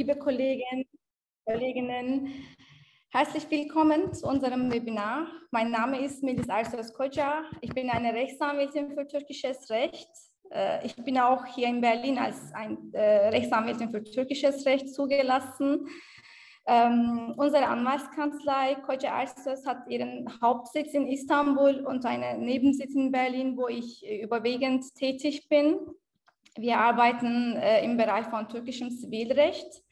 liebe Kollegen, Kolleginnen, herzlich willkommen zu unserem Webinar. Mein Name ist Melis Arsas Koca. Ich bin eine Rechtsanwältin für türkisches Recht. Äh, ich bin auch hier in Berlin als ein, äh, Rechtsanwältin für türkisches Recht zugelassen. Ähm, unsere Anwaltskanzlei Koca Arsas hat ihren Hauptsitz in Istanbul und einen Nebensitz in Berlin, wo ich überwiegend tätig bin. Wir arbeiten äh, im Bereich von türkischem Zivilrecht.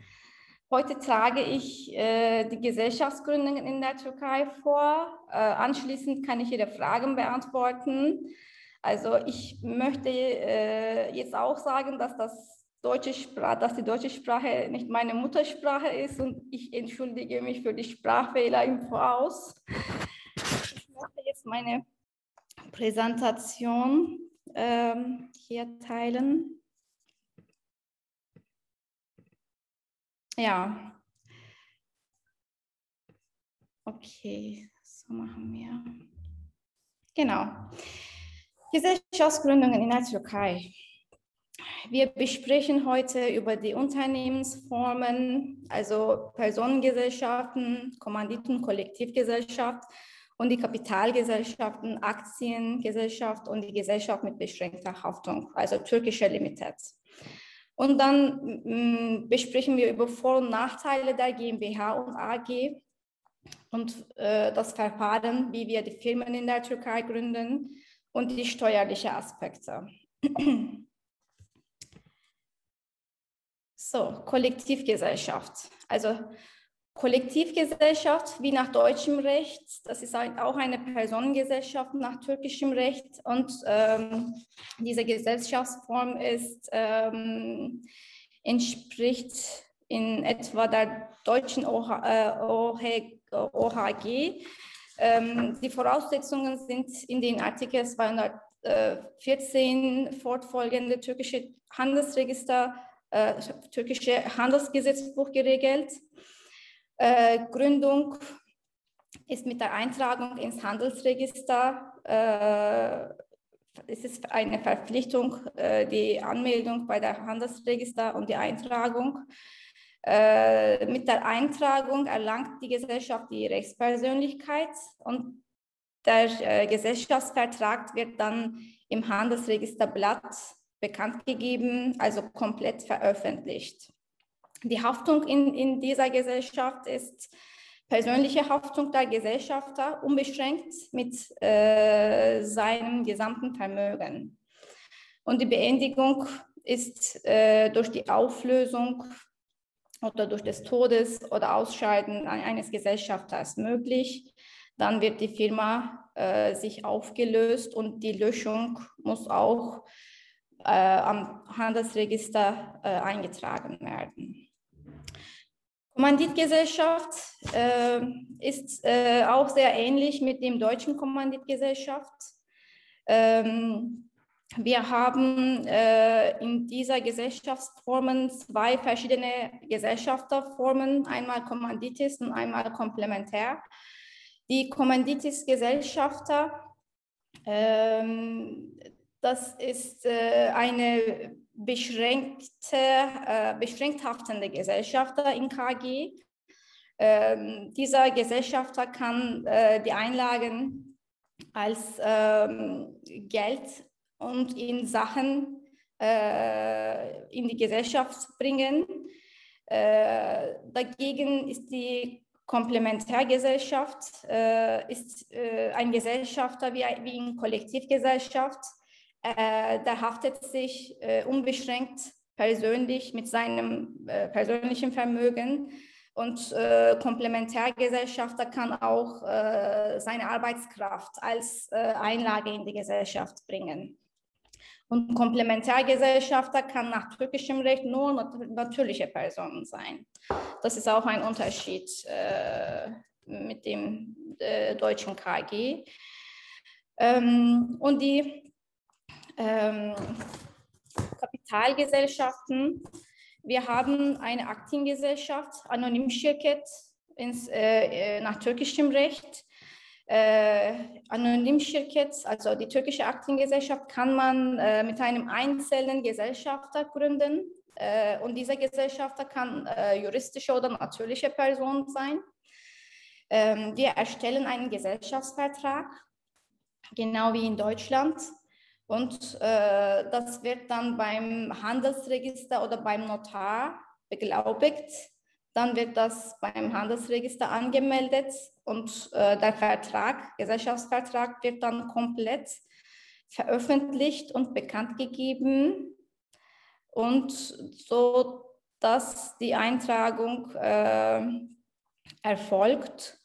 Heute trage ich äh, die Gesellschaftsgründungen in der Türkei vor. Äh, anschließend kann ich Ihre Fragen beantworten. Also ich möchte äh, jetzt auch sagen, dass, das deutsche Sprache, dass die deutsche Sprache nicht meine Muttersprache ist und ich entschuldige mich für die Sprachfehler im Voraus. Ich möchte jetzt meine Präsentation ähm, hier teilen. Ja. Okay, so machen wir. Genau. Gesellschaftsgründungen in der Türkei. Wir besprechen heute über die Unternehmensformen, also Personengesellschaften, Kommanditen, Kollektivgesellschaft und die Kapitalgesellschaften, Aktiengesellschaft und die Gesellschaft mit beschränkter Haftung, also türkische Limited. Und dann mm, besprechen wir über Vor- und Nachteile der GmbH und AG und äh, das Verfahren, wie wir die Firmen in der Türkei gründen und die steuerlichen Aspekte. So, Kollektivgesellschaft. Also Kollektivgesellschaft wie nach deutschem Recht, das ist auch eine Personengesellschaft nach türkischem Recht und ähm, diese Gesellschaftsform ist, ähm, entspricht in etwa der deutschen OHG. Äh, ähm, die Voraussetzungen sind in den Artikel 214 fortfolgende türkische Handelsregister, äh, türkische Handelsgesetzbuch geregelt. Äh, Gründung ist mit der Eintragung ins Handelsregister. Äh, es ist eine Verpflichtung, äh, die Anmeldung bei der Handelsregister und die Eintragung. Äh, mit der Eintragung erlangt die Gesellschaft die Rechtspersönlichkeit und der äh, Gesellschaftsvertrag wird dann im Handelsregisterblatt bekannt gegeben, also komplett veröffentlicht. Die Haftung in, in dieser Gesellschaft ist persönliche Haftung der Gesellschafter unbeschränkt mit äh, seinem gesamten Vermögen. Und die Beendigung ist äh, durch die Auflösung oder durch des Todes oder Ausscheiden eines Gesellschafters möglich. Dann wird die Firma äh, sich aufgelöst und die Löschung muss auch äh, am Handelsregister äh, eingetragen werden. Kommanditgesellschaft äh, ist äh, auch sehr ähnlich mit dem deutschen Kommanditgesellschaft. Ähm, wir haben äh, in dieser Gesellschaftsformen zwei verschiedene Gesellschafterformen, einmal Kommanditis und einmal Komplementär. Die Kommanditis-Gesellschafter, ähm, das ist äh, eine beschränkte, äh, beschränkt haftende Gesellschafter in KG. Ähm, dieser Gesellschafter kann äh, die Einlagen als ähm, Geld und in Sachen äh, in die Gesellschaft bringen. Äh, dagegen ist die Komplementärgesellschaft äh, ist äh, ein Gesellschafter wie, wie in Kollektivgesellschaft äh, der haftet sich äh, unbeschränkt persönlich mit seinem äh, persönlichen Vermögen und äh, Komplementärgesellschafter kann auch äh, seine Arbeitskraft als äh, Einlage in die Gesellschaft bringen. Und Komplementärgesellschafter kann nach türkischem Recht nur natürliche Personen sein. Das ist auch ein Unterschied mit dem deutschen KG. Ähm, und die ähm, Kapitalgesellschaften. Wir haben eine Aktiengesellschaft, Anonym Şirket ins, äh, äh, nach türkischem Recht. Äh, Anonym Şirket, also die türkische Aktiengesellschaft, kann man äh, mit einem einzelnen Gesellschafter gründen. Äh, und dieser Gesellschafter kann äh, juristische oder natürliche Person sein. Ähm, wir erstellen einen Gesellschaftsvertrag, genau wie in Deutschland. Und äh, das wird dann beim Handelsregister oder beim Notar beglaubigt. Dann wird das beim Handelsregister angemeldet und äh, der Vertrag, Gesellschaftsvertrag wird dann komplett veröffentlicht und bekannt gegeben und so, dass die Eintragung äh, erfolgt.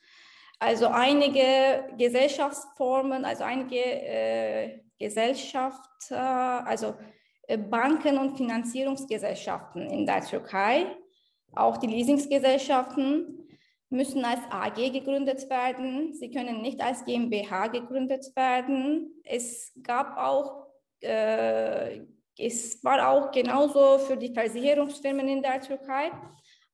Also einige Gesellschaftsformen, also einige äh, Gesellschaften, also äh, Banken und Finanzierungsgesellschaften in der Türkei, auch die Leasingsgesellschaften müssen als AG gegründet werden. Sie können nicht als GmbH gegründet werden. Es gab auch, äh, es war auch genauso für die Versicherungsfirmen in der Türkei.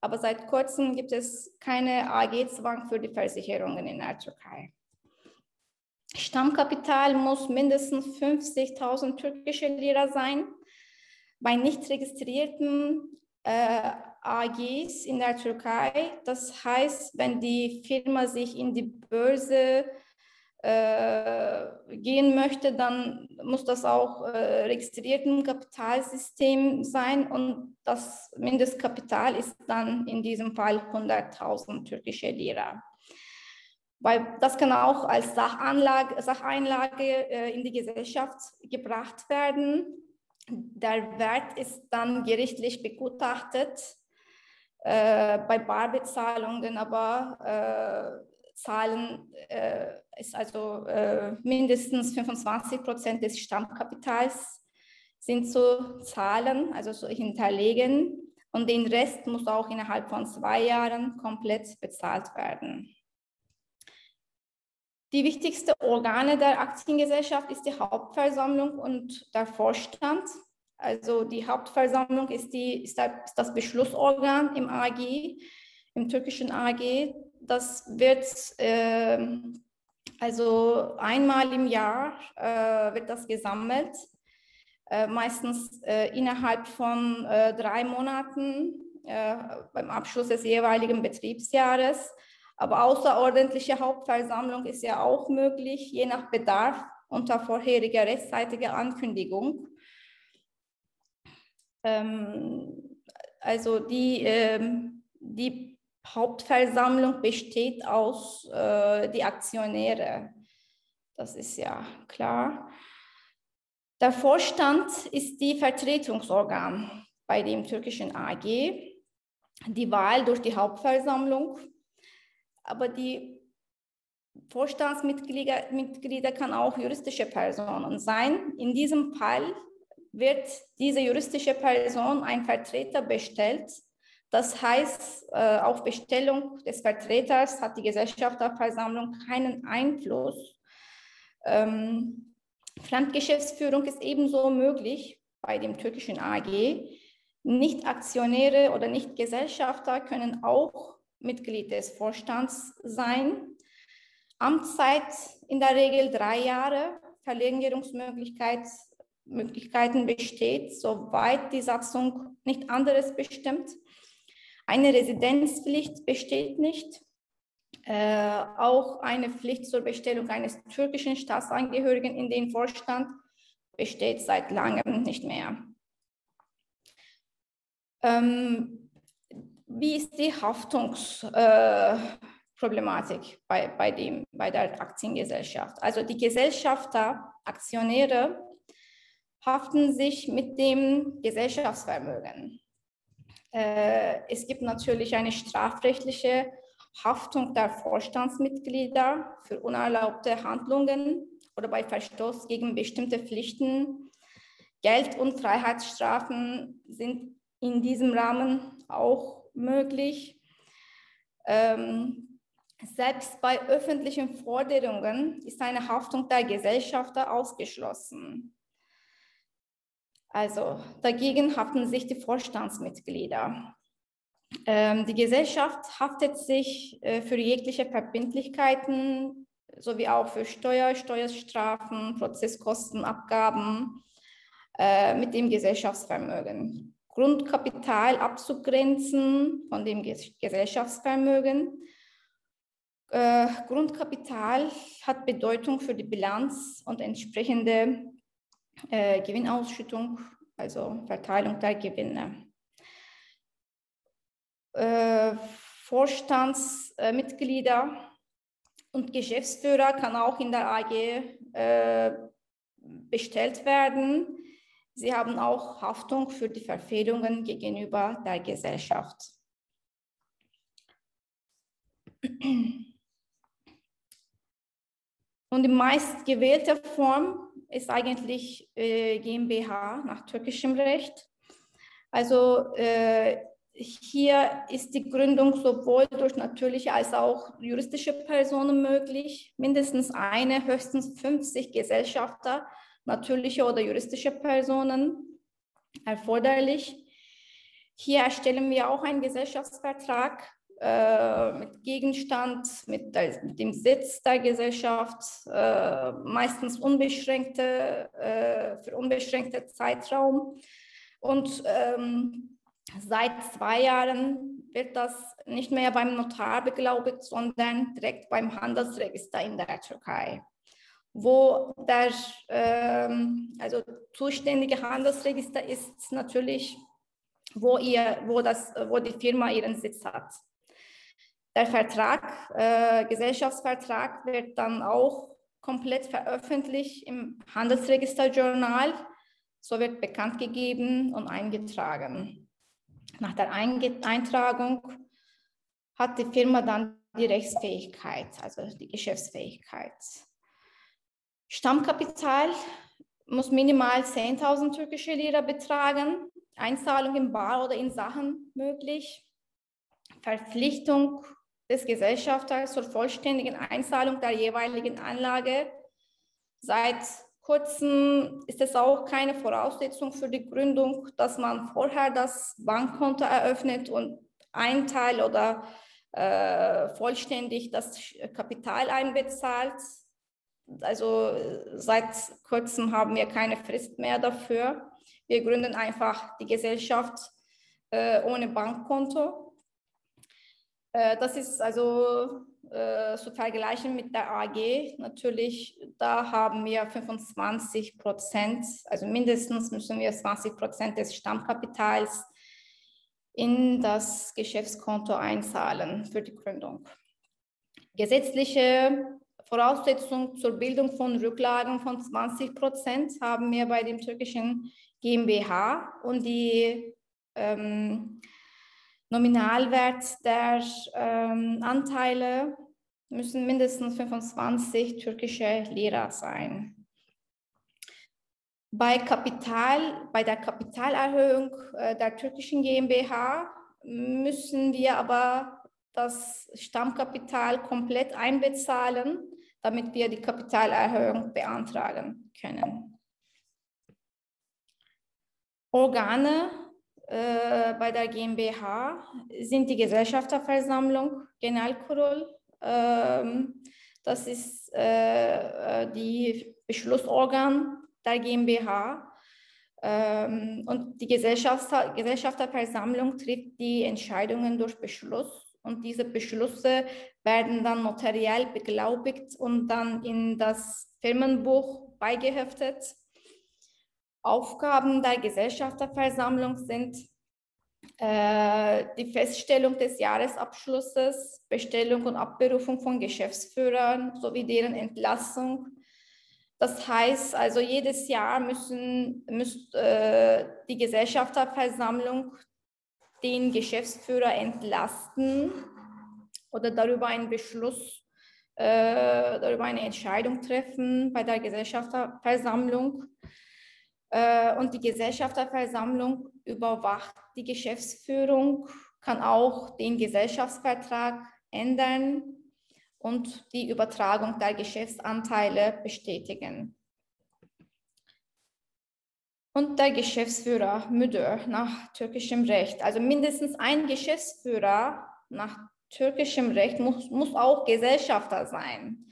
Aber seit kurzem gibt es keine AG-Zwang für die Versicherungen in der Türkei. Stammkapital muss mindestens 50.000 türkische Lira sein. Bei nicht registrierten äh, AGs in der Türkei, das heißt, wenn die Firma sich in die Börse äh, gehen möchte, dann muss das auch äh, registriert im Kapitalsystem sein und das Mindestkapital ist dann in diesem Fall 100.000 türkische Lira. Weil das kann auch als Sachanlage, Sacheinlage äh, in die Gesellschaft gebracht werden. Der Wert ist dann gerichtlich begutachtet. Äh, bei Barbezahlungen aber äh, Zahlen äh, ist also äh, mindestens 25 Prozent des Stammkapitals sind zu zahlen, also zu hinterlegen. Und den Rest muss auch innerhalb von zwei Jahren komplett bezahlt werden. Die wichtigste Organe der Aktiengesellschaft ist die Hauptversammlung und der Vorstand. Also die Hauptversammlung ist, die, ist das Beschlussorgan im AG, im türkischen AG das wird äh, also einmal im Jahr äh, wird das gesammelt, äh, meistens äh, innerhalb von äh, drei Monaten äh, beim Abschluss des jeweiligen Betriebsjahres. Aber außerordentliche Hauptversammlung ist ja auch möglich, je nach Bedarf unter vorheriger rechtzeitiger Ankündigung. Ähm, also die, ähm, die Hauptversammlung besteht aus äh, die Aktionäre. Das ist ja klar. Der Vorstand ist die Vertretungsorgan bei dem türkischen AG. Die Wahl durch die Hauptversammlung. Aber die Vorstandsmitglieder Mitglieder kann auch juristische Personen sein. In diesem Fall wird diese juristische Person ein Vertreter bestellt, das heißt, äh, auf Bestellung des Vertreters hat die Gesellschafterversammlung keinen Einfluss. Ähm, Fremdgeschäftsführung ist ebenso möglich bei dem türkischen AG. Nicht-Aktionäre oder Nicht-Gesellschafter können auch Mitglied des Vorstands sein. Amtszeit in der Regel drei Jahre. Verlängerungsmöglichkeiten besteht, soweit die Satzung nicht anderes bestimmt. Eine Residenzpflicht besteht nicht. Äh, auch eine Pflicht zur Bestellung eines türkischen Staatsangehörigen in den Vorstand besteht seit langem nicht mehr. Ähm, wie ist die Haftungsproblematik äh, bei, bei, bei der Aktiengesellschaft? Also die Gesellschafter, Aktionäre haften sich mit dem Gesellschaftsvermögen. Äh, es gibt natürlich eine strafrechtliche Haftung der Vorstandsmitglieder für unerlaubte Handlungen oder bei Verstoß gegen bestimmte Pflichten. Geld- und Freiheitsstrafen sind in diesem Rahmen auch möglich. Ähm, selbst bei öffentlichen Forderungen ist eine Haftung der Gesellschafter ausgeschlossen. Also dagegen haften sich die Vorstandsmitglieder. Ähm, die Gesellschaft haftet sich äh, für jegliche Verbindlichkeiten sowie auch für Steuer, Steuerstrafen, Prozesskosten, Abgaben äh, mit dem Gesellschaftsvermögen. Grundkapital abzugrenzen von dem Gesellschaftsvermögen. Äh, Grundkapital hat Bedeutung für die Bilanz und entsprechende äh, Gewinnausschüttung, also Verteilung der Gewinne. Äh, Vorstandsmitglieder und Geschäftsführer kann auch in der AG äh, bestellt werden. Sie haben auch Haftung für die Verfehlungen gegenüber der Gesellschaft. Und die meistgewählte Form ist eigentlich äh, GmbH nach türkischem Recht. Also äh, hier ist die Gründung sowohl durch natürliche als auch juristische Personen möglich. Mindestens eine, höchstens 50 Gesellschafter, natürliche oder juristische Personen erforderlich. Hier erstellen wir auch einen Gesellschaftsvertrag äh, mit Gegenstand, mit, der, mit, dem Sitz der Gesellschaft, äh, meistens unbeschränkte, äh, für unbeschränkte Zeitraum. Und ähm, Seit zwei Jahren wird das nicht mehr beim Notar beglaubigt, sondern direkt beim Handelsregister in der Türkei, wo der ähm, also zuständige Handelsregister ist natürlich, wo, ihr, wo, das, wo die Firma ihren Sitz hat. Der Vertrag, äh, Gesellschaftsvertrag wird dann auch komplett veröffentlicht im Handelsregisterjournal. So wird bekannt gegeben und eingetragen. Nach der Eintragung hat die Firma dann die Rechtsfähigkeit, also die Geschäftsfähigkeit. Stammkapital muss minimal 10.000 türkische Lira betragen, Einzahlung in Bar oder in Sachen möglich, Verpflichtung des Gesellschafters zur vollständigen Einzahlung der jeweiligen Anlage. Seit kurzem ist es auch keine Voraussetzung für die Gründung, dass man vorher das Bankkonto eröffnet und ein Teil oder äh, vollständig das Kapital einbezahlt. Also seit kurzem haben wir keine Frist mehr dafür. Wir gründen einfach die Gesellschaft äh, ohne Bankkonto. Äh, das ist also äh, zu vergleichen mit der AG. Natürlich, da haben wir 25 Prozent, also mindestens müssen wir 20 Prozent des Stammkapitals in das Geschäftskonto einzahlen für die Gründung. Gesetzliche Voraussetzung zur Bildung von Rücklagen von 20 Prozent haben wir bei dem türkischen GmbH und die ähm, Nominalwert der ähm, Anteile müssen mindestens 25 türkische Lira sein. Bei, Kapital, bei der Kapitalerhöhung äh, der türkischen GmbH müssen wir aber das Stammkapital komplett einbezahlen, damit wir die Kapitalerhöhung beantragen können. Organe äh, bei der GmbH sind die Gesellschafterversammlung, Generalkurul. Ähm, das ist äh, äh, die Beschlussorgan der GmbH. Ähm, und die Gesellschafter, Gesellschafterversammlung trifft die Entscheidungen durch Beschluss. Und diese Beschlüsse werden dann notariell beglaubigt und dann in das Firmenbuch beigeheftet. Aufgaben der Gesellschafterversammlung sind äh, die Feststellung des Jahresabschlusses, Bestellung und Abberufung von Geschäftsführern sowie deren Entlassung. Das heißt also, jedes Jahr müssen, müsst, äh, die Gesellschafterversammlung den Geschäftsführer entlasten oder darüber einen Beschluss, äh, darüber eine Entscheidung treffen bei der Gesellschafterversammlung. Äh, und die Gesellschafterversammlung überwacht die Geschäftsführung, kann auch den Gesellschaftsvertrag ändern und die Übertragung der Geschäftsanteile bestätigen. Und der Geschäftsführer Müdür nach türkischem Recht. Also mindestens ein Geschäftsführer nach türkischem Recht muss, muss auch Gesellschafter sein.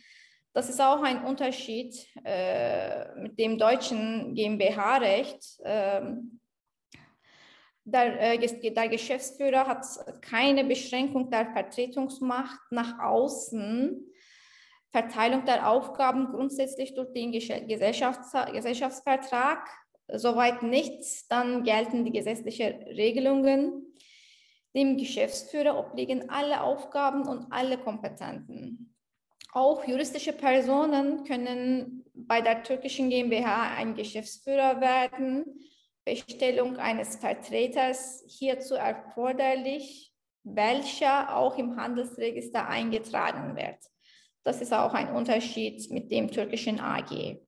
Das ist auch ein Unterschied äh, mit dem deutschen GmbH-Recht. Ähm, Der, äh, der Geschäftsführer hat keine Beschränkung der Vertretungsmacht nach außen. Verteilung der Aufgaben grundsätzlich durch den Gesellschafts Gesellschaftsvertrag. Soweit nichts, dann gelten die gesetzlichen Regelungen. Dem Geschäftsführer obliegen alle Aufgaben und alle Kompetenten. Auch juristische Personen können bei der türkischen GmbH ein Geschäftsführer werden. Bestellung eines Vertreters hierzu erforderlich, welcher auch im Handelsregister eingetragen wird. Das ist auch ein Unterschied mit dem türkischen AG.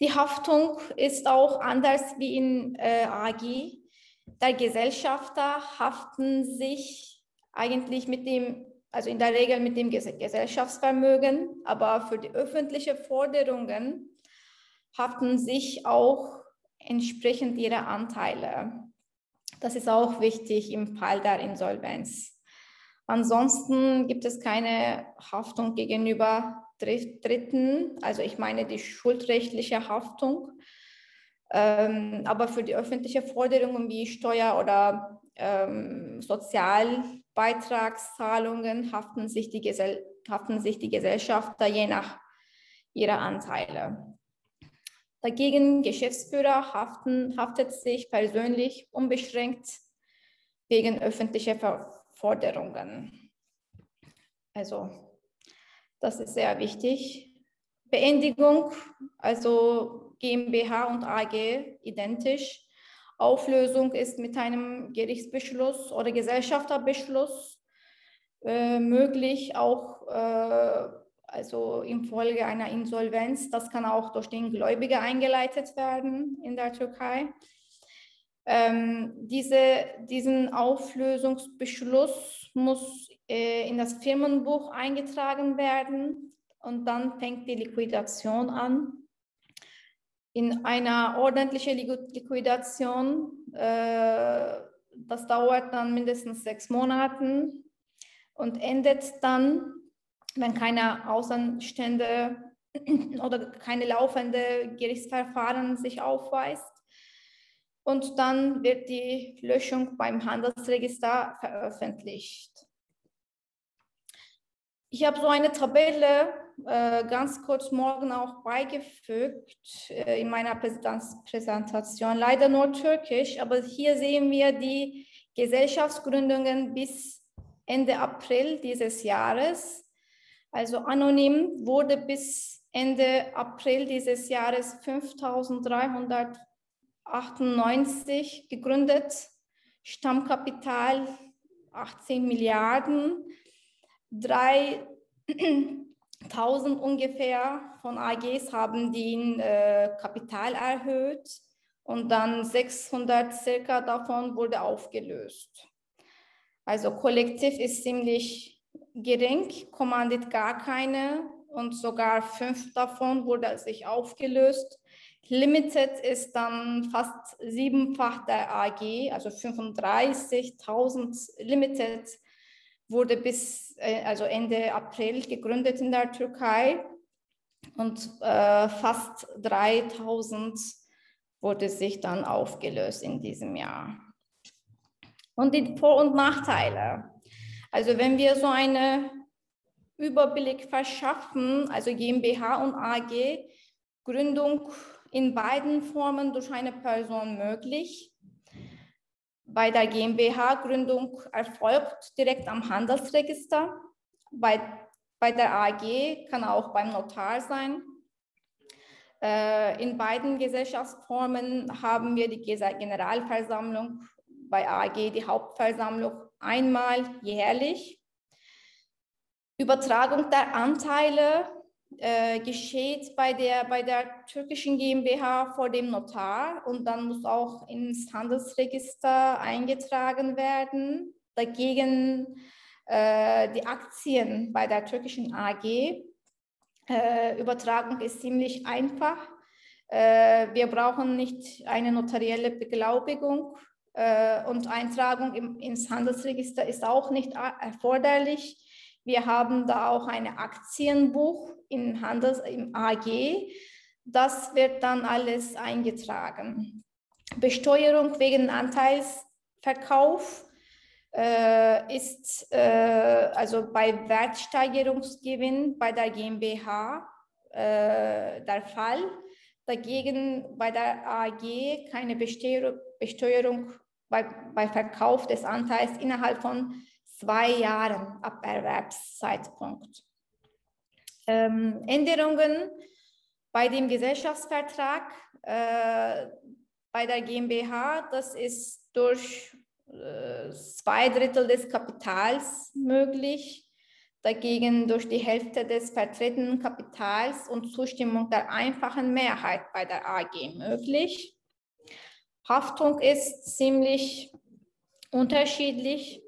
Die Haftung ist auch anders wie in äh, AG. Der Gesellschafter haften sich eigentlich mit dem also in der Regel mit dem Gesellschaftsvermögen, aber für die öffentlichen Forderungen haften sich auch entsprechend ihre Anteile. Das ist auch wichtig im Fall der Insolvenz. Ansonsten gibt es keine Haftung gegenüber Dritten, also ich meine die schuldrechtliche Haftung. Ähm, aber für die öffentlichen Forderungen wie Steuer- oder ähm, Sozialbeitragszahlungen haften sich, die Gesell haften sich die Gesellschafter je nach ihrer Anteile. Dagegen Geschäftsführer haften, haftet sich persönlich unbeschränkt wegen öffentlicher Forderungen. Also das ist sehr wichtig. Beendigung, also GmbH und AG identisch. Auflösung ist mit einem Gerichtsbeschluss oder Gesellschafterbeschluss äh, möglich, auch äh, also infolge einer Insolvenz. Das kann auch durch den Gläubiger eingeleitet werden in der Türkei. Ähm, diese, diesen Auflösungsbeschluss muss äh, in das Firmenbuch eingetragen werden und dann fängt die Liquidation an in einer ordentlichen Liquidation, äh, das dauert dann mindestens sechs Monate und endet dann, wenn keine Außenstände oder keine laufende Gerichtsverfahren sich aufweist. Und dann wird die Löschung beim Handelsregister veröffentlicht. Ich habe so eine Tabelle äh, ganz kurz morgen auch beigefügt äh, in meiner Präsentation. Leider nur türkisch, aber hier sehen wir die Gesellschaftsgründungen bis Ende April dieses Jahres. Also anonym wurde bis Ende April dieses Jahres 5398 gegründet, Stammkapital 18 Milliarden, drei 1000 ungefähr von AGs haben den äh, Kapital erhöht und dann 600 circa davon wurde aufgelöst. Also kollektiv ist ziemlich gering, Kommandit gar keine und sogar fünf davon wurde sich aufgelöst. Limited ist dann fast siebenfach der AG, also 35.000 Limited wurde bis äh, also Ende April gegründet in der Türkei und äh, fast 3000 wurde sich dann aufgelöst in diesem Jahr. Und die Vor- und Nachteile. Also wenn wir so einen Überblick verschaffen, also GmbH und AG, Gründung in beiden Formen durch eine Person möglich bei der GmbH-Gründung erfolgt direkt am Handelsregister. Bei, bei der AG kann auch beim Notar sein. Äh, in beiden Gesellschaftsformen haben wir die Generalversammlung, bei AG die Hauptversammlung einmal jährlich. Übertragung der Anteile äh, geschieht bei der, bei der türkischen GmbH vor dem Notar und dann muss auch ins Handelsregister eingetragen werden. Dagegen äh, die Aktien bei der türkischen AG. Äh, Übertragung ist ziemlich einfach. Äh, wir brauchen nicht eine notarielle Beglaubigung äh, und Eintragung im, ins Handelsregister ist auch nicht erforderlich. Wir haben da auch ein Aktienbuch in Handels, im AG. Das wird dann alles eingetragen. Besteuerung wegen Anteilsverkauf äh, ist äh, also bei Wertsteigerungsgewinn bei der GmbH äh, der Fall. Dagegen bei der AG keine Besteuerung bei, bei Verkauf des Anteils innerhalb von zwei Jahren ab Erwerbszeitpunkt. Ähm, Änderungen bei dem Gesellschaftsvertrag äh, bei der GmbH, das ist durch äh, zwei Drittel des Kapitals möglich, dagegen durch die Hälfte des vertretenen Kapitals und Zustimmung der einfachen Mehrheit bei der AG möglich. Haftung ist ziemlich unterschiedlich.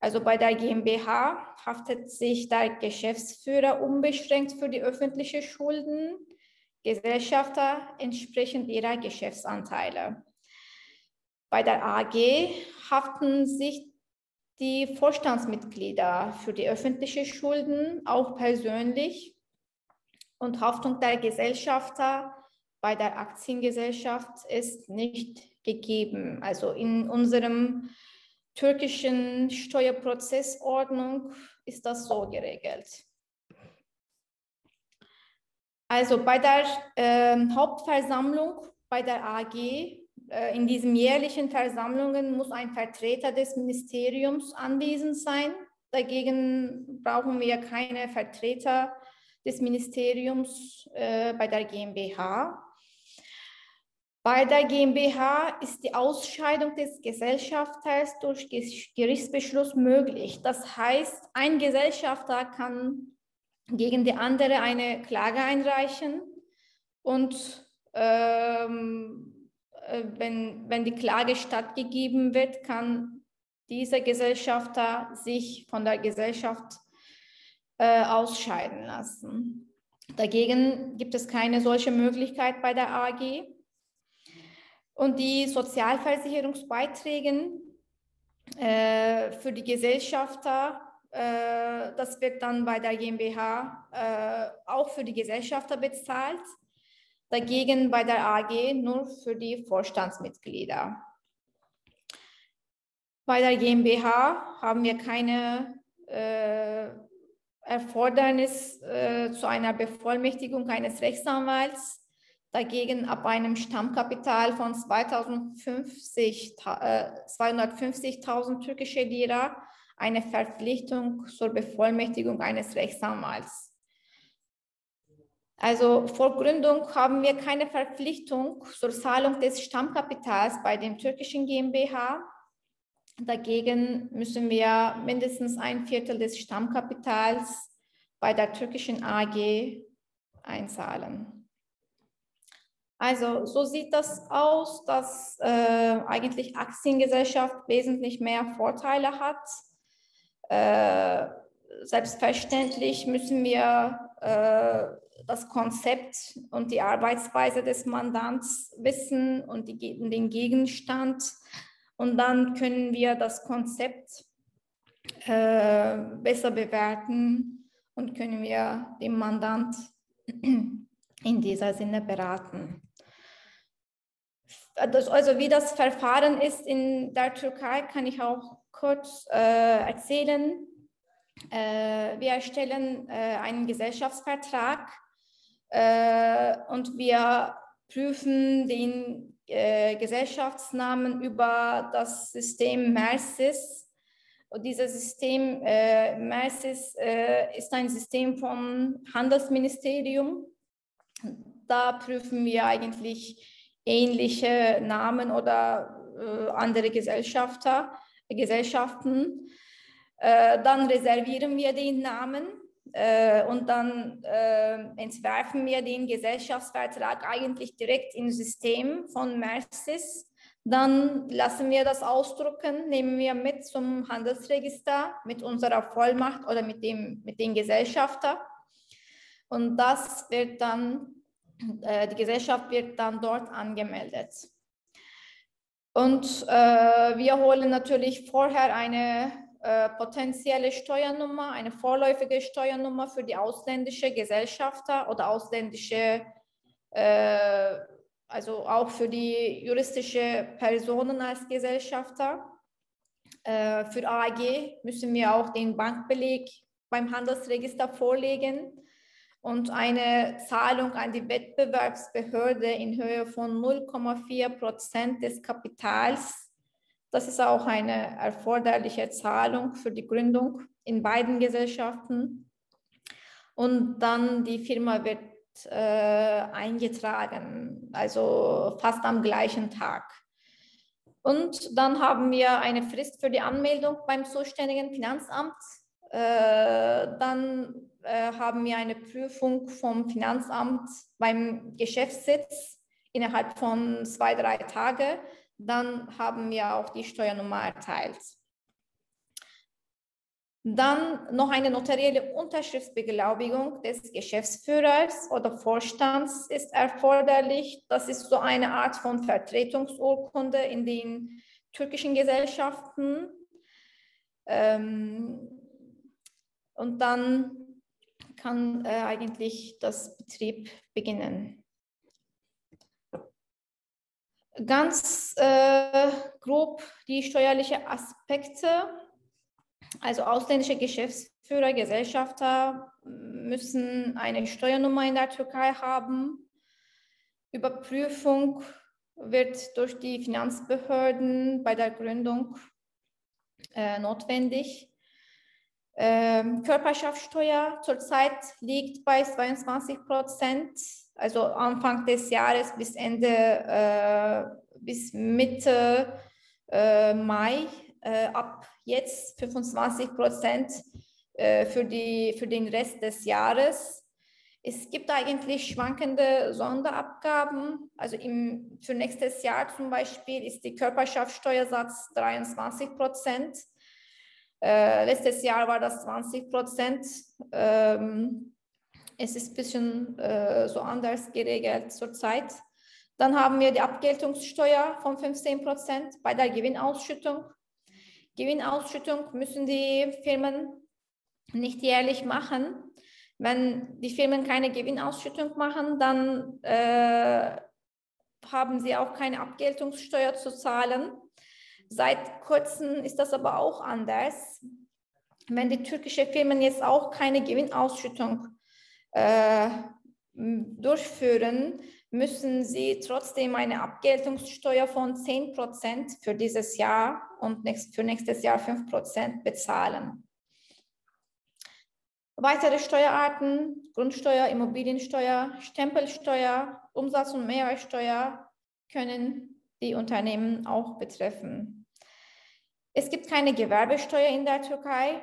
Also bei der GmbH haftet sich der Geschäftsführer unbeschränkt für die öffentlichen Schulden, Gesellschafter entsprechend ihrer Geschäftsanteile. Bei der AG haften sich die Vorstandsmitglieder für die öffentlichen Schulden auch persönlich und Haftung der Gesellschafter bei der Aktiengesellschaft ist nicht gegeben. Also in unserem türkischen Steuerprozessordnung ist das so geregelt. Also bei der äh, Hauptversammlung bei der AG, äh, in diesen jährlichen Versammlungen muss ein Vertreter des Ministeriums anwesend sein. Dagegen brauchen wir keine Vertreter des Ministeriums äh, bei der GmbH. Bei der GmbH ist die Ausscheidung des Gesellschafters durch Gerichtsbeschluss möglich. Das heißt, ein Gesellschafter kann gegen die andere eine Klage einreichen und ähm, äh, wenn, wenn die Klage stattgegeben wird, kann dieser Gesellschafter sich von der Gesellschaft äh, ausscheiden lassen. Dagegen gibt es keine solche Möglichkeit bei der AG. Und die Sozialversicherungsbeiträge äh, für die Gesellschafter äh, das wird dann bei der GmbH äh, auch für die Gesellschafter bezahlt, dagegen bei der AG nur für die Vorstandsmitglieder. Bei der GmbH haben wir keine äh, Erfordernis äh, zu einer Bevollmächtigung eines Rechtsanwalts. Dagegen ab einem Stammkapital von 2050, äh, 250.000 türkische Lira eine Verpflichtung zur Bevollmächtigung eines Rechtsanwalts. Also vor Gründung haben wir keine Verpflichtung zur Zahlung des Stammkapitals bei dem türkischen GmbH. Dagegen müssen wir mindestens ein Viertel des Stammkapitals bei der türkischen AG einzahlen. Also so sieht das aus, dass äh, eigentlich Aktiengesellschaft wesentlich mehr Vorteile hat äh, selbstverständlich müssen wir äh, das Konzept und die Arbeitsweise des Mandants wissen und die, den Gegenstand. Und dann können wir das Konzept äh, besser bewerten und können wir den Mandant in dieser Sinne beraten. Also wie das Verfahren ist in der Türkei, kann ich auch kurz äh, erzählen. Äh, wir erstellen äh, einen Gesellschaftsvertrag äh, und wir prüfen den äh, Gesellschaftsnamen über das System MERSIS. Und dieses System äh, MERSIS ist ein System vom Handelsministerium. Da prüfen wir eigentlich ähnliche Namen oder andere Gesellschafter Gesellschaften. Äh, dann reservieren wir den Namen äh, und dann äh, entwerfen wir den Gesellschaftsvertrag eigentlich direkt im System von Mercis. Dann lassen wir das ausdrucken, nehmen wir mit zum Handelsregister mit unserer Vollmacht oder mit dem mit den Gesellschafter. Und das wird dann, äh, die Gesellschaft wird dann dort angemeldet. Und äh, wir holen natürlich vorher eine äh, potenzielle Steuernummer, eine vorläufige Steuernummer für die ausländische Gesellschafter oder ausländische äh, also auch für die juristische Personen als Gesellschafter. Äh, für AG müssen wir auch den Bankbeleg beim Handelsregister vorlegen und eine Zahlung an die Wettbewerbsbehörde in Höhe von 0,4 Prozent des Kapitals. Das ist auch eine erforderliche Zahlung für die Gründung in beiden Gesellschaften. Und dann die Firma wird äh, eingetragen, also fast am gleichen Tag. Und dann haben wir eine Frist für die Anmeldung beim zuständigen Finanzamt. Äh, dann äh, haben wir eine Prüfung vom Finanzamt beim Geschäftssitz innerhalb von zwei, drei Tagen. Dann haben wir auch die Steuernummer erteilt. Dann noch eine notarielle Unterschriftsbeglaubigung des Geschäftsführers oder Vorstands ist erforderlich. Das ist so eine Art von Vertretungsurkunde in den türkischen Gesellschaften. Ähm, und dann kann äh, eigentlich das Betrieb beginnen. Ganz äh, grob die steuerlichen Aspekte also ausländische Geschäftsführer, Gesellschafter müssen eine Steuernummer in der Türkei haben. Überprüfung wird durch die Finanzbehörden bei der Gründung äh, notwendig. Ähm, Körperschaftssteuer zurzeit liegt bei 22 Prozent, also Anfang des Jahres bis Ende, äh, bis Mitte äh, Mai äh, ab jetzt 25 Prozent äh, für, für den Rest des Jahres. Es gibt eigentlich schwankende Sonderabgaben. Also im, für nächstes Jahr zum Beispiel ist die Körperschaftssteuersatz 23 Prozent. Äh, letztes Jahr war das 20 Prozent. Ähm, es ist ein bisschen äh, so anders geregelt zurzeit. Dann haben wir die Abgeltungssteuer von 15 Prozent bei der Gewinnausschüttung. Gewinnausschüttung müssen die Firmen nicht jährlich machen. Wenn die Firmen keine Gewinnausschüttung machen, dann äh, haben sie auch keine Abgeltungssteuer zu zahlen. Seit kurzem ist das aber auch anders. Wenn die türkischen Firmen jetzt auch keine Gewinnausschüttung äh, durchführen, müssen sie trotzdem eine Abgeltungssteuer von 10 Prozent für dieses Jahr und für nächstes Jahr 5 Prozent bezahlen. Weitere Steuerarten, Grundsteuer, Immobiliensteuer, Stempelsteuer, Umsatz- und Mehrwertsteuer können die Unternehmen auch betreffen. Es gibt keine Gewerbesteuer in der Türkei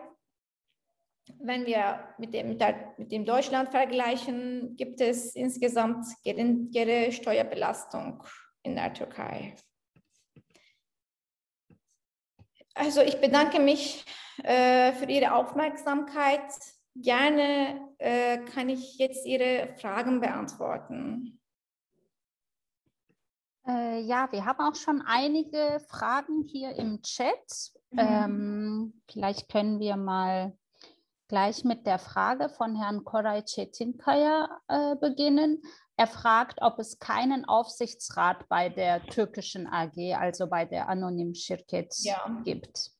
wenn wir mit dem, mit dem Deutschland vergleichen, gibt es insgesamt geringere Steuerbelastung in der Türkei. Also ich bedanke mich äh, für Ihre Aufmerksamkeit. Gerne äh, kann ich jetzt Ihre Fragen beantworten. Äh, ja, wir haben auch schon einige Fragen hier im Chat. Mhm. Ähm, vielleicht können wir mal gleich mit der Frage von Herrn Koray Çetinkaya äh, beginnen. Er fragt, ob es keinen Aufsichtsrat bei der türkischen AG, also bei der Anonym Şirket, ja. gibt.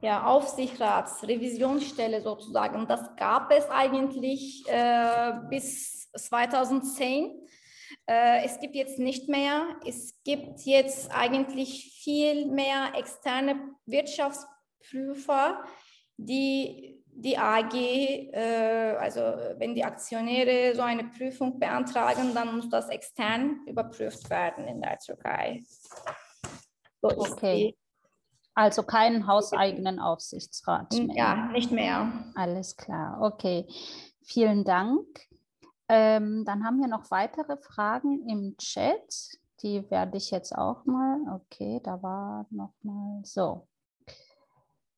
Ja, Aufsichtsrats, Revisionsstelle sozusagen, das gab es eigentlich äh, bis 2010. Äh, es gibt jetzt nicht mehr. Es gibt jetzt eigentlich viel mehr externe Wirtschaftsprüfer, die die AG, äh, also wenn die Aktionäre so eine Prüfung beantragen, dann muss das extern überprüft werden in der Türkei. So okay. Also keinen hauseigenen Aufsichtsrat mehr. Ja, nicht mehr. Alles klar, okay. Vielen Dank. Ähm, dann haben wir noch weitere Fragen im Chat. Die werde ich jetzt auch mal. Okay, da war noch mal so.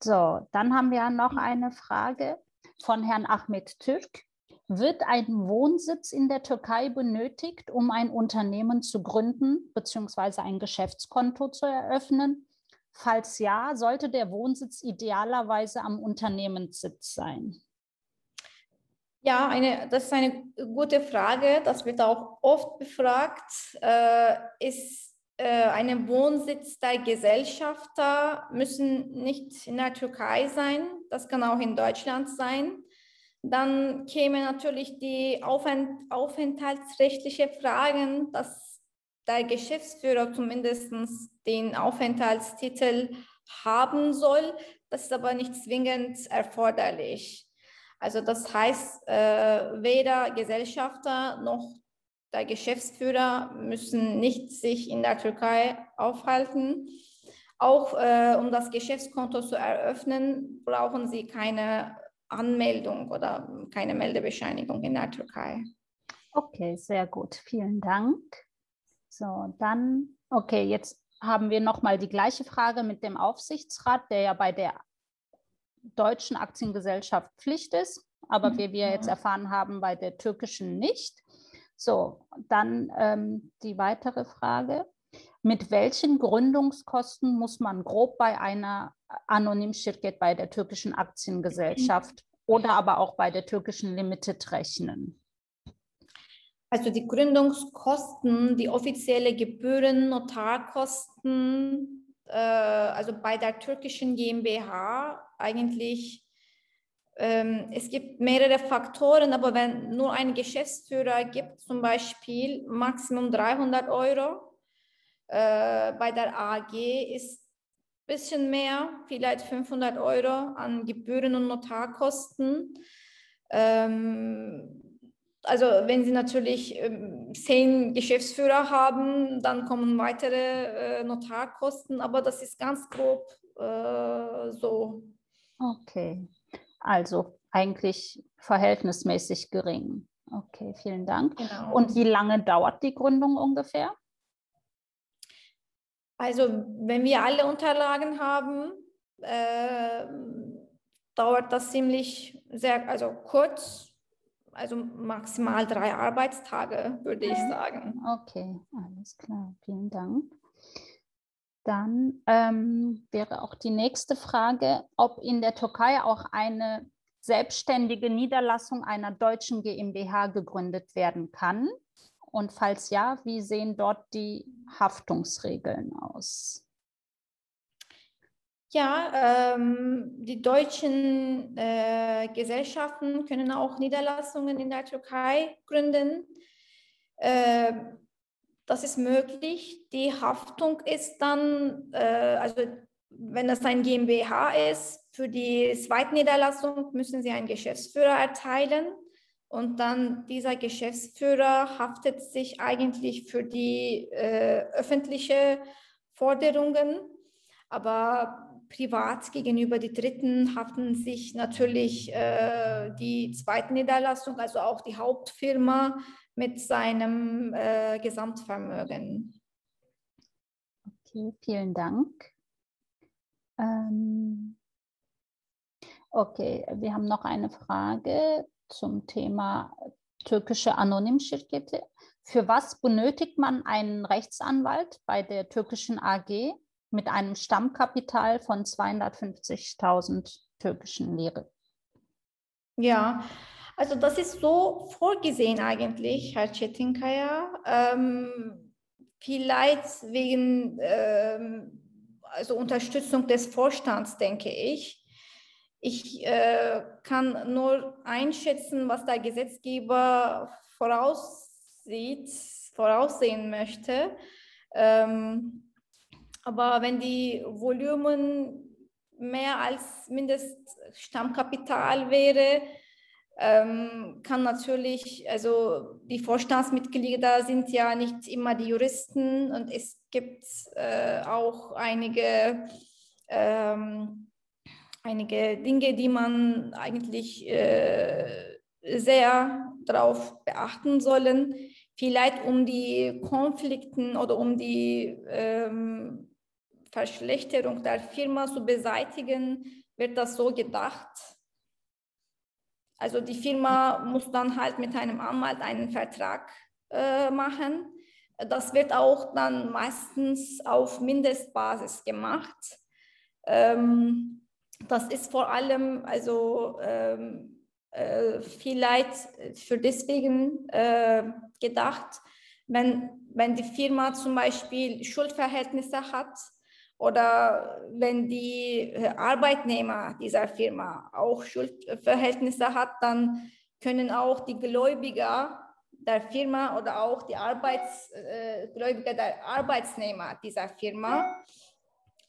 So, dann haben wir noch eine Frage von Herrn Ahmed Türk. Wird ein Wohnsitz in der Türkei benötigt, um ein Unternehmen zu gründen bzw. ein Geschäftskonto zu eröffnen? Falls ja, sollte der Wohnsitz idealerweise am Unternehmenssitz sein? Ja, eine, das ist eine gute Frage. Das wird auch oft befragt. Äh, ist äh, ein Wohnsitz der Gesellschafter müssen nicht in der Türkei sein. Das kann auch in Deutschland sein. Dann kämen natürlich die Aufent aufenthaltsrechtliche Fragen, dass der Geschäftsführer zumindest den Aufenthaltstitel haben soll. Das ist aber nicht zwingend erforderlich. Also das heißt, äh, weder Gesellschafter noch der Geschäftsführer müssen nicht sich in der Türkei aufhalten. Auch äh, um das Geschäftskonto zu eröffnen, brauchen sie keine Anmeldung oder keine Meldebescheinigung in der Türkei. Okay, sehr gut. Vielen Dank. So, dann, okay, jetzt haben wir nochmal die gleiche Frage mit dem Aufsichtsrat, der ja bei der deutschen Aktiengesellschaft Pflicht ist, aber wie wir jetzt erfahren haben, bei der türkischen nicht. So, dann ähm, die weitere Frage. Mit welchen Gründungskosten muss man grob bei einer Anonym Şirket bei der türkischen Aktiengesellschaft oder aber auch bei der türkischen Limited rechnen? Also die Gründungskosten, die offizielle Gebühren, Notarkosten, äh, also bei der türkischen GmbH eigentlich ähm, es gibt mehrere Faktoren, aber wenn nur ein Geschäftsführer gibt, zum Beispiel Maximum 300 Euro, äh, bei der AG ist ein bisschen mehr, vielleicht 500 Euro an Gebühren und Notarkosten. Ähm, also wenn Sie natürlich ähm, zehn Geschäftsführer haben, dann kommen weitere äh, Notarkosten, aber das ist ganz grob äh, so. Okay. Also eigentlich verhältnismäßig gering. Okay, vielen Dank. Genau. Und wie lange dauert die Gründung ungefähr? Also wenn wir alle Unterlagen haben, äh, dauert das ziemlich sehr, also kurz, also maximal drei Arbeitstage, würde ich sagen. Okay, alles klar, vielen Dank. Dann ähm, wäre auch die nächste Frage, ob in der Türkei auch eine selbstständige Niederlassung einer deutschen GmbH gegründet werden kann. Und falls ja, wie sehen dort die Haftungsregeln aus? Ja, ähm, die deutschen äh, Gesellschaften können auch Niederlassungen in der Türkei gründen. Äh, das ist möglich. Die Haftung ist dann, äh, also wenn das ein GmbH ist, für die Zweitniederlassung müssen Sie einen Geschäftsführer erteilen und dann dieser Geschäftsführer haftet sich eigentlich für die äh, öffentliche Forderungen, aber privat gegenüber die Dritten haften sich natürlich äh, die Zweitniederlassung, also auch die Hauptfirma mit seinem äh, Gesamtvermögen. Okay, vielen Dank. Ähm, okay, wir haben noch eine Frage zum Thema türkische Anonymschirkete. Für was benötigt man einen Rechtsanwalt bei der türkischen AG mit einem Stammkapital von 250.000 türkischen Lire? Ja, also das ist so vorgesehen eigentlich, Herr Çetinkaya. Ähm, vielleicht wegen ähm, also Unterstützung des Vorstands, denke ich. Ich äh, kann nur einschätzen, was der Gesetzgeber voraussieht, voraussehen möchte. Ähm, aber wenn die Volumen mehr als Mindeststammkapital wäre, ähm, kann natürlich, also die Vorstandsmitglieder sind ja nicht immer die Juristen und es gibt äh, auch einige, ähm, einige Dinge, die man eigentlich äh, sehr darauf beachten sollen. Vielleicht um die Konflikten oder um die ähm, Verschlechterung der Firma zu beseitigen, wird das so gedacht also die Firma muss dann halt mit einem Anwalt einen Vertrag äh, machen. Das wird auch dann meistens auf Mindestbasis gemacht. Ähm, das ist vor allem also ähm, äh, vielleicht für deswegen äh, gedacht, wenn, wenn die Firma zum Beispiel Schuldverhältnisse hat oder wenn die äh, Arbeitnehmer dieser Firma auch Schuldverhältnisse hat, dann können auch die Gläubiger der Firma oder auch die Arbeits, äh, Gläubiger der Arbeitsnehmer dieser Firma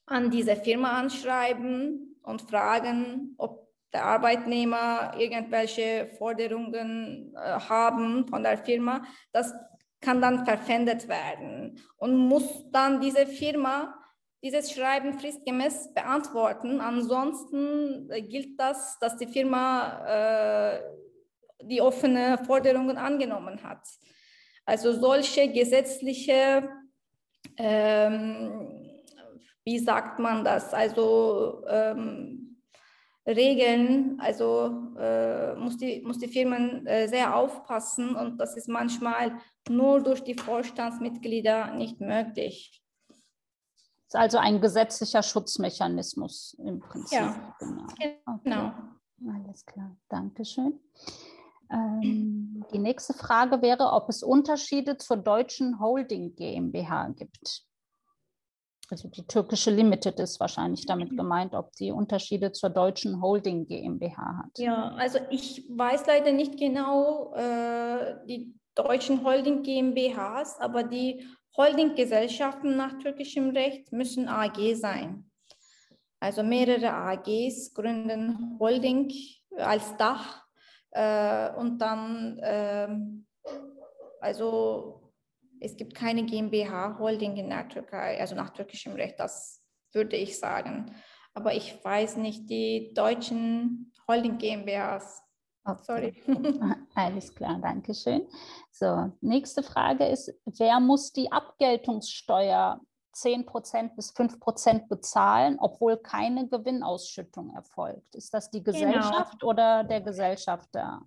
an diese Firma anschreiben und fragen, ob der Arbeitnehmer irgendwelche Forderungen äh, haben von der Firma. Das kann dann verpfändet werden und muss dann diese Firma dieses Schreiben fristgemäß beantworten. Ansonsten äh, gilt das, dass die Firma äh, die offene Forderungen angenommen hat. Also solche gesetzliche, ähm, wie sagt man das, also ähm, Regeln, also äh, muss, die, muss die Firmen äh, sehr aufpassen und das ist manchmal nur durch die Vorstandsmitglieder nicht möglich. Ist also ein gesetzlicher Schutzmechanismus im Prinzip. Ja, genau. Okay. genau. Alles klar, Dankeschön. Ähm, die nächste Frage wäre, ob es Unterschiede zur deutschen Holding GmbH gibt. Also die türkische Limited ist wahrscheinlich damit gemeint, ob die Unterschiede zur deutschen Holding GmbH hat. Ja, also ich weiß leider nicht genau äh, die deutschen Holding GmbHs, aber die Holdinggesellschaften nach türkischem Recht müssen AG sein. Also mehrere AGs gründen Holding als Dach äh, und dann, äh, also es gibt keine GmbH-Holding in der Türkei, also nach türkischem Recht, das würde ich sagen. Aber ich weiß nicht die deutschen Holding GmbHs. Okay. Sorry. Alles klar, danke schön. So, nächste Frage ist, wer muss die Abgeltungssteuer 10% bis 5% bezahlen, obwohl keine Gewinnausschüttung erfolgt. Ist das die genau. Gesellschaft genau. oder der Gesellschafter?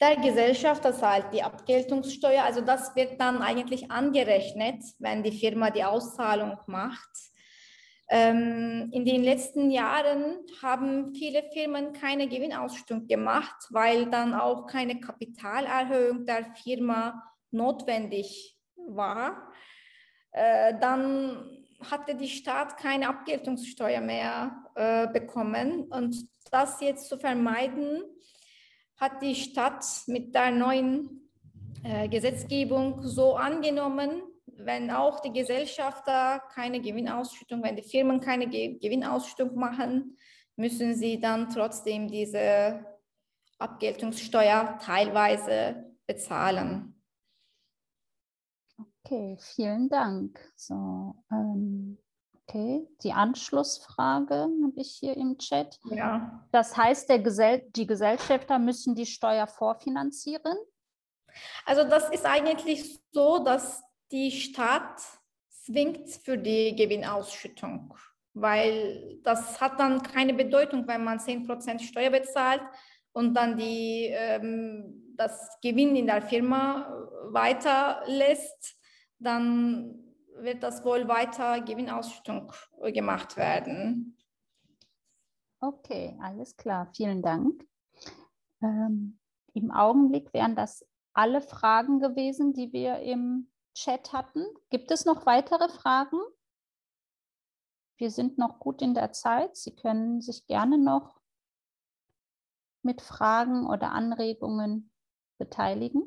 Der Gesellschafter zahlt die Abgeltungssteuer. Also das wird dann eigentlich angerechnet, wenn die Firma die Auszahlung macht. Ähm, in den letzten Jahren haben viele Firmen keine Gewinnausschüttung gemacht, weil dann auch keine Kapitalerhöhung der Firma notwendig war. Äh, dann hatte die Stadt keine Abgeltungssteuer mehr äh, bekommen. Und das jetzt zu vermeiden, hat die Stadt mit der neuen äh, Gesetzgebung so angenommen, wenn auch die Gesellschafter keine Gewinnausschüttung, wenn die Firmen keine Ge Gewinnausschüttung machen, müssen sie dann trotzdem diese Abgeltungssteuer teilweise bezahlen. Okay, vielen Dank. So, ähm, okay, die Anschlussfrage habe ich hier im Chat. Ja. Das heißt, der Gesell die Gesellschafter müssen die Steuer vorfinanzieren? Also das ist eigentlich so, dass die Stadt zwingt für die Gewinnausschüttung, weil das hat dann keine Bedeutung, wenn man 10% Steuer bezahlt und dann die, ähm, das Gewinn in der Firma weiterlässt dann wird das wohl weiter Gewinnausschüttung gemacht werden. Okay, alles klar. Vielen Dank. Ähm, Im Augenblick wären das alle Fragen gewesen, die wir im Chat hatten. Gibt es noch weitere Fragen? Wir sind noch gut in der Zeit. Sie können sich gerne noch mit Fragen oder Anregungen beteiligen.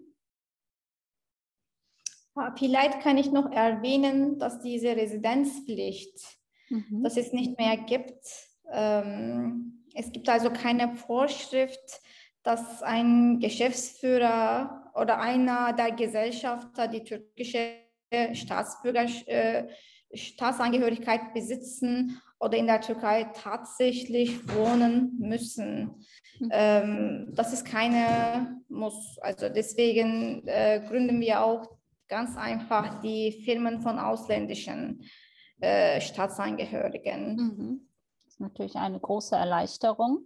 Vielleicht kann ich noch erwähnen, dass diese Residenzpflicht, mhm. dass es nicht mehr gibt. Ähm, es gibt also keine Vorschrift, dass ein Geschäftsführer oder einer der Gesellschafter die türkische Staatsbürger, äh, Staatsangehörigkeit besitzen oder in der Türkei tatsächlich wohnen müssen. Mhm. Ähm, das ist keine Muss. Also deswegen äh, gründen wir auch ganz einfach die Firmen von ausländischen äh, Staatsangehörigen. Mhm. Das ist natürlich eine große Erleichterung.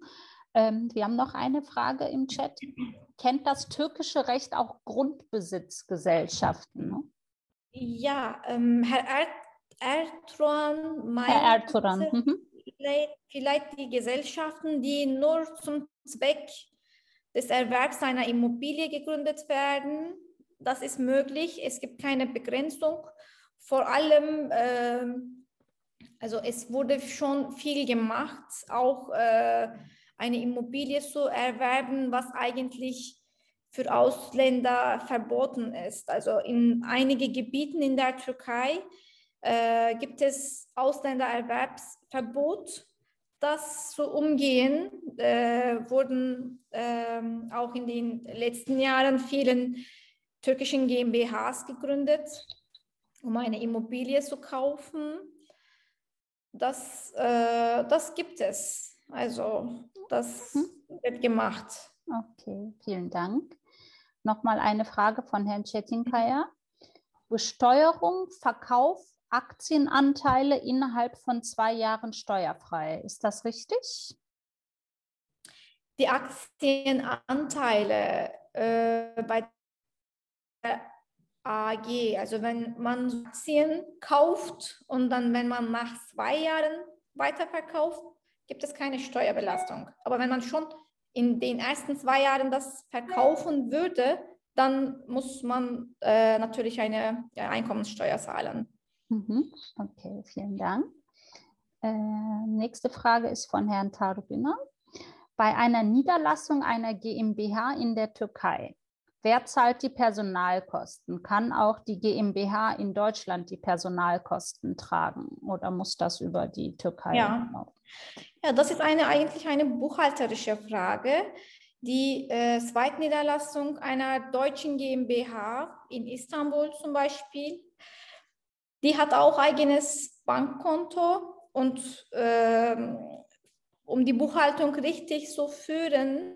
Ähm, wir haben noch eine Frage im Chat. Kennt das türkische Recht auch Grundbesitzgesellschaften? Ne? Ja, ähm, Herr er meint Herr Ertuğran. Mhm. Vielleicht, vielleicht die Gesellschaften, die nur zum Zweck des Erwerbs einer Immobilie gegründet werden. Das ist möglich. Es gibt keine Begrenzung. Vor allem, äh, also es wurde schon viel gemacht, auch äh, eine Immobilie zu erwerben, was eigentlich für Ausländer verboten ist. Also in einigen Gebieten in der Türkei äh, gibt es Ausländererwerbsverbot. Das zu umgehen, äh, wurden äh, auch in den letzten Jahren vielen türkischen GmbHs gegründet, um eine Immobilie zu kaufen. Das, äh, das gibt es. Also das hm. wird gemacht. Okay, vielen Dank. Nochmal eine Frage von Herrn Chetinkaya. Besteuerung, Verkauf Aktienanteile innerhalb von zwei Jahren steuerfrei. Ist das richtig? Die Aktienanteile äh, bei der AG, also wenn man Aktien kauft und dann, wenn man nach zwei Jahren weiterverkauft, gibt es keine Steuerbelastung. Aber wenn man schon in den ersten zwei Jahren das verkaufen würde, dann muss man äh, natürlich eine ja, Einkommenssteuer zahlen. Mhm. Okay, vielen Dank. Äh, nächste Frage ist von Herrn Tarubina. Bei einer Niederlassung einer GmbH in der Türkei, wer zahlt die Personalkosten? Kann auch die GmbH in Deutschland die Personalkosten tragen oder muss das über die Türkei? Ja, ja das ist eine, eigentlich eine buchhalterische Frage. Die äh, Zweitniederlassung einer deutschen GmbH in Istanbul zum Beispiel die hat auch eigenes Bankkonto und ähm, um die Buchhaltung richtig zu führen,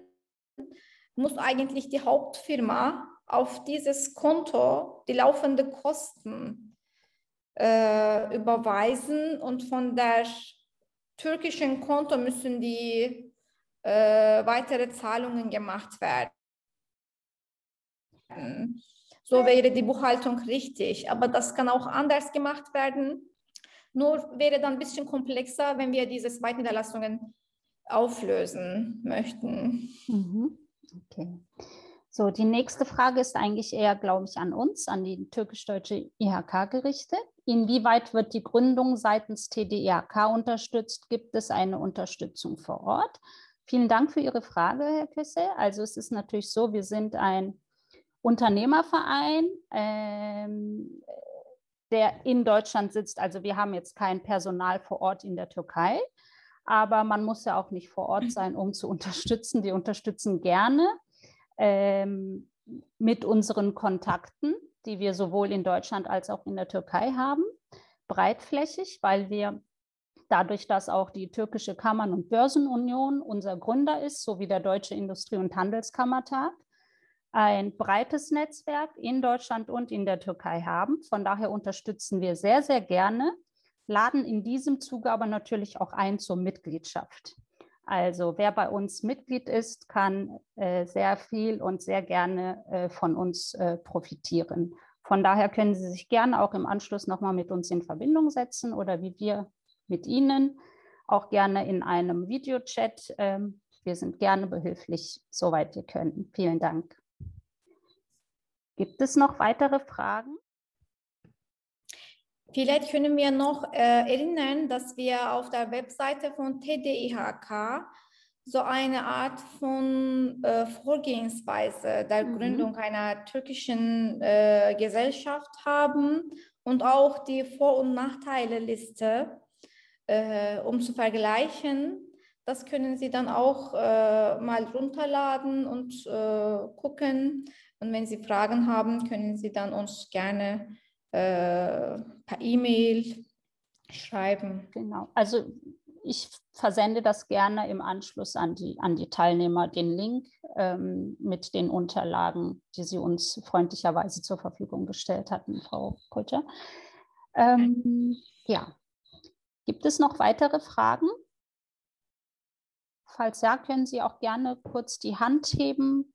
muss eigentlich die Hauptfirma auf dieses Konto die laufenden Kosten äh, überweisen und von der türkischen Konto müssen die äh, weitere Zahlungen gemacht werden. So wäre die Buchhaltung richtig. Aber das kann auch anders gemacht werden. Nur wäre dann ein bisschen komplexer, wenn wir diese Zweitniederlassungen auflösen möchten. Mhm. Okay. So, die nächste Frage ist eigentlich eher, glaube ich, an uns, an die türkisch-deutsche IHK gerichtet. Inwieweit wird die Gründung seitens TDIHK unterstützt? Gibt es eine Unterstützung vor Ort? Vielen Dank für Ihre Frage, Herr Küsse. Also es ist natürlich so, wir sind ein Unternehmerverein, ähm, der in Deutschland sitzt. Also wir haben jetzt kein Personal vor Ort in der Türkei, aber man muss ja auch nicht vor Ort sein, um zu unterstützen. Wir unterstützen gerne ähm, mit unseren Kontakten, die wir sowohl in Deutschland als auch in der Türkei haben, breitflächig, weil wir dadurch, dass auch die türkische Kammern- und Börsenunion unser Gründer ist, sowie der Deutsche Industrie- und Handelskammertag, ein breites Netzwerk in Deutschland und in der Türkei haben. Von daher unterstützen wir sehr, sehr gerne, laden in diesem Zuge aber natürlich auch ein zur Mitgliedschaft. Also wer bei uns Mitglied ist, kann äh, sehr viel und sehr gerne äh, von uns äh, profitieren. Von daher können Sie sich gerne auch im Anschluss nochmal mit uns in Verbindung setzen oder wie wir mit Ihnen, auch gerne in einem Videochat. Ähm, wir sind gerne behilflich, soweit wir können. Vielen Dank. Gibt es noch weitere Fragen? Vielleicht können wir noch äh, erinnern, dass wir auf der Webseite von TDIHK so eine Art von äh, Vorgehensweise der mhm. Gründung einer türkischen äh, Gesellschaft haben und auch die Vor- und Nachteile-Liste, äh, um zu vergleichen. Das können Sie dann auch äh, mal runterladen und äh, gucken, und wenn Sie Fragen haben, können Sie dann uns gerne äh, per E-Mail schreiben. Genau. Also ich versende das gerne im Anschluss an die, an die Teilnehmer, den Link ähm, mit den Unterlagen, die Sie uns freundlicherweise zur Verfügung gestellt hatten, Frau Kutter. Ähm, ja. Gibt es noch weitere Fragen? Falls ja, können Sie auch gerne kurz die Hand heben,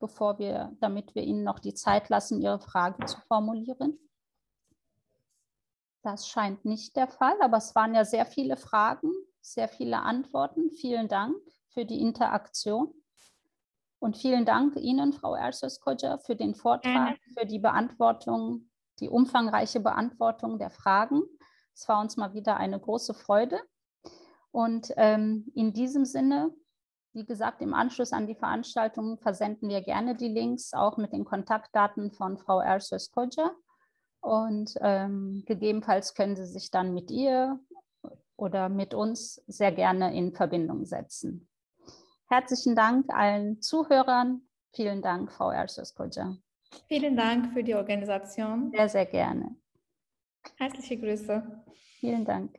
bevor wir, damit wir Ihnen noch die Zeit lassen, Ihre Frage zu formulieren? Das scheint nicht der Fall, aber es waren ja sehr viele Fragen, sehr viele Antworten. Vielen Dank für die Interaktion. Und vielen Dank Ihnen, Frau Ersos-Koja, für den Vortrag, für die Beantwortung, die umfangreiche Beantwortung der Fragen. Es war uns mal wieder eine große Freude. Und ähm, in diesem Sinne, wie gesagt, im Anschluss an die Veranstaltung versenden wir gerne die Links, auch mit den Kontaktdaten von Frau Ersos-Koja. Und ähm, gegebenenfalls können Sie sich dann mit ihr oder mit uns sehr gerne in Verbindung setzen. Herzlichen Dank allen Zuhörern. Vielen Dank, Frau Ersos-Koja. Vielen Dank für die Organisation. Sehr, sehr gerne. Herzliche Grüße. Vielen Dank.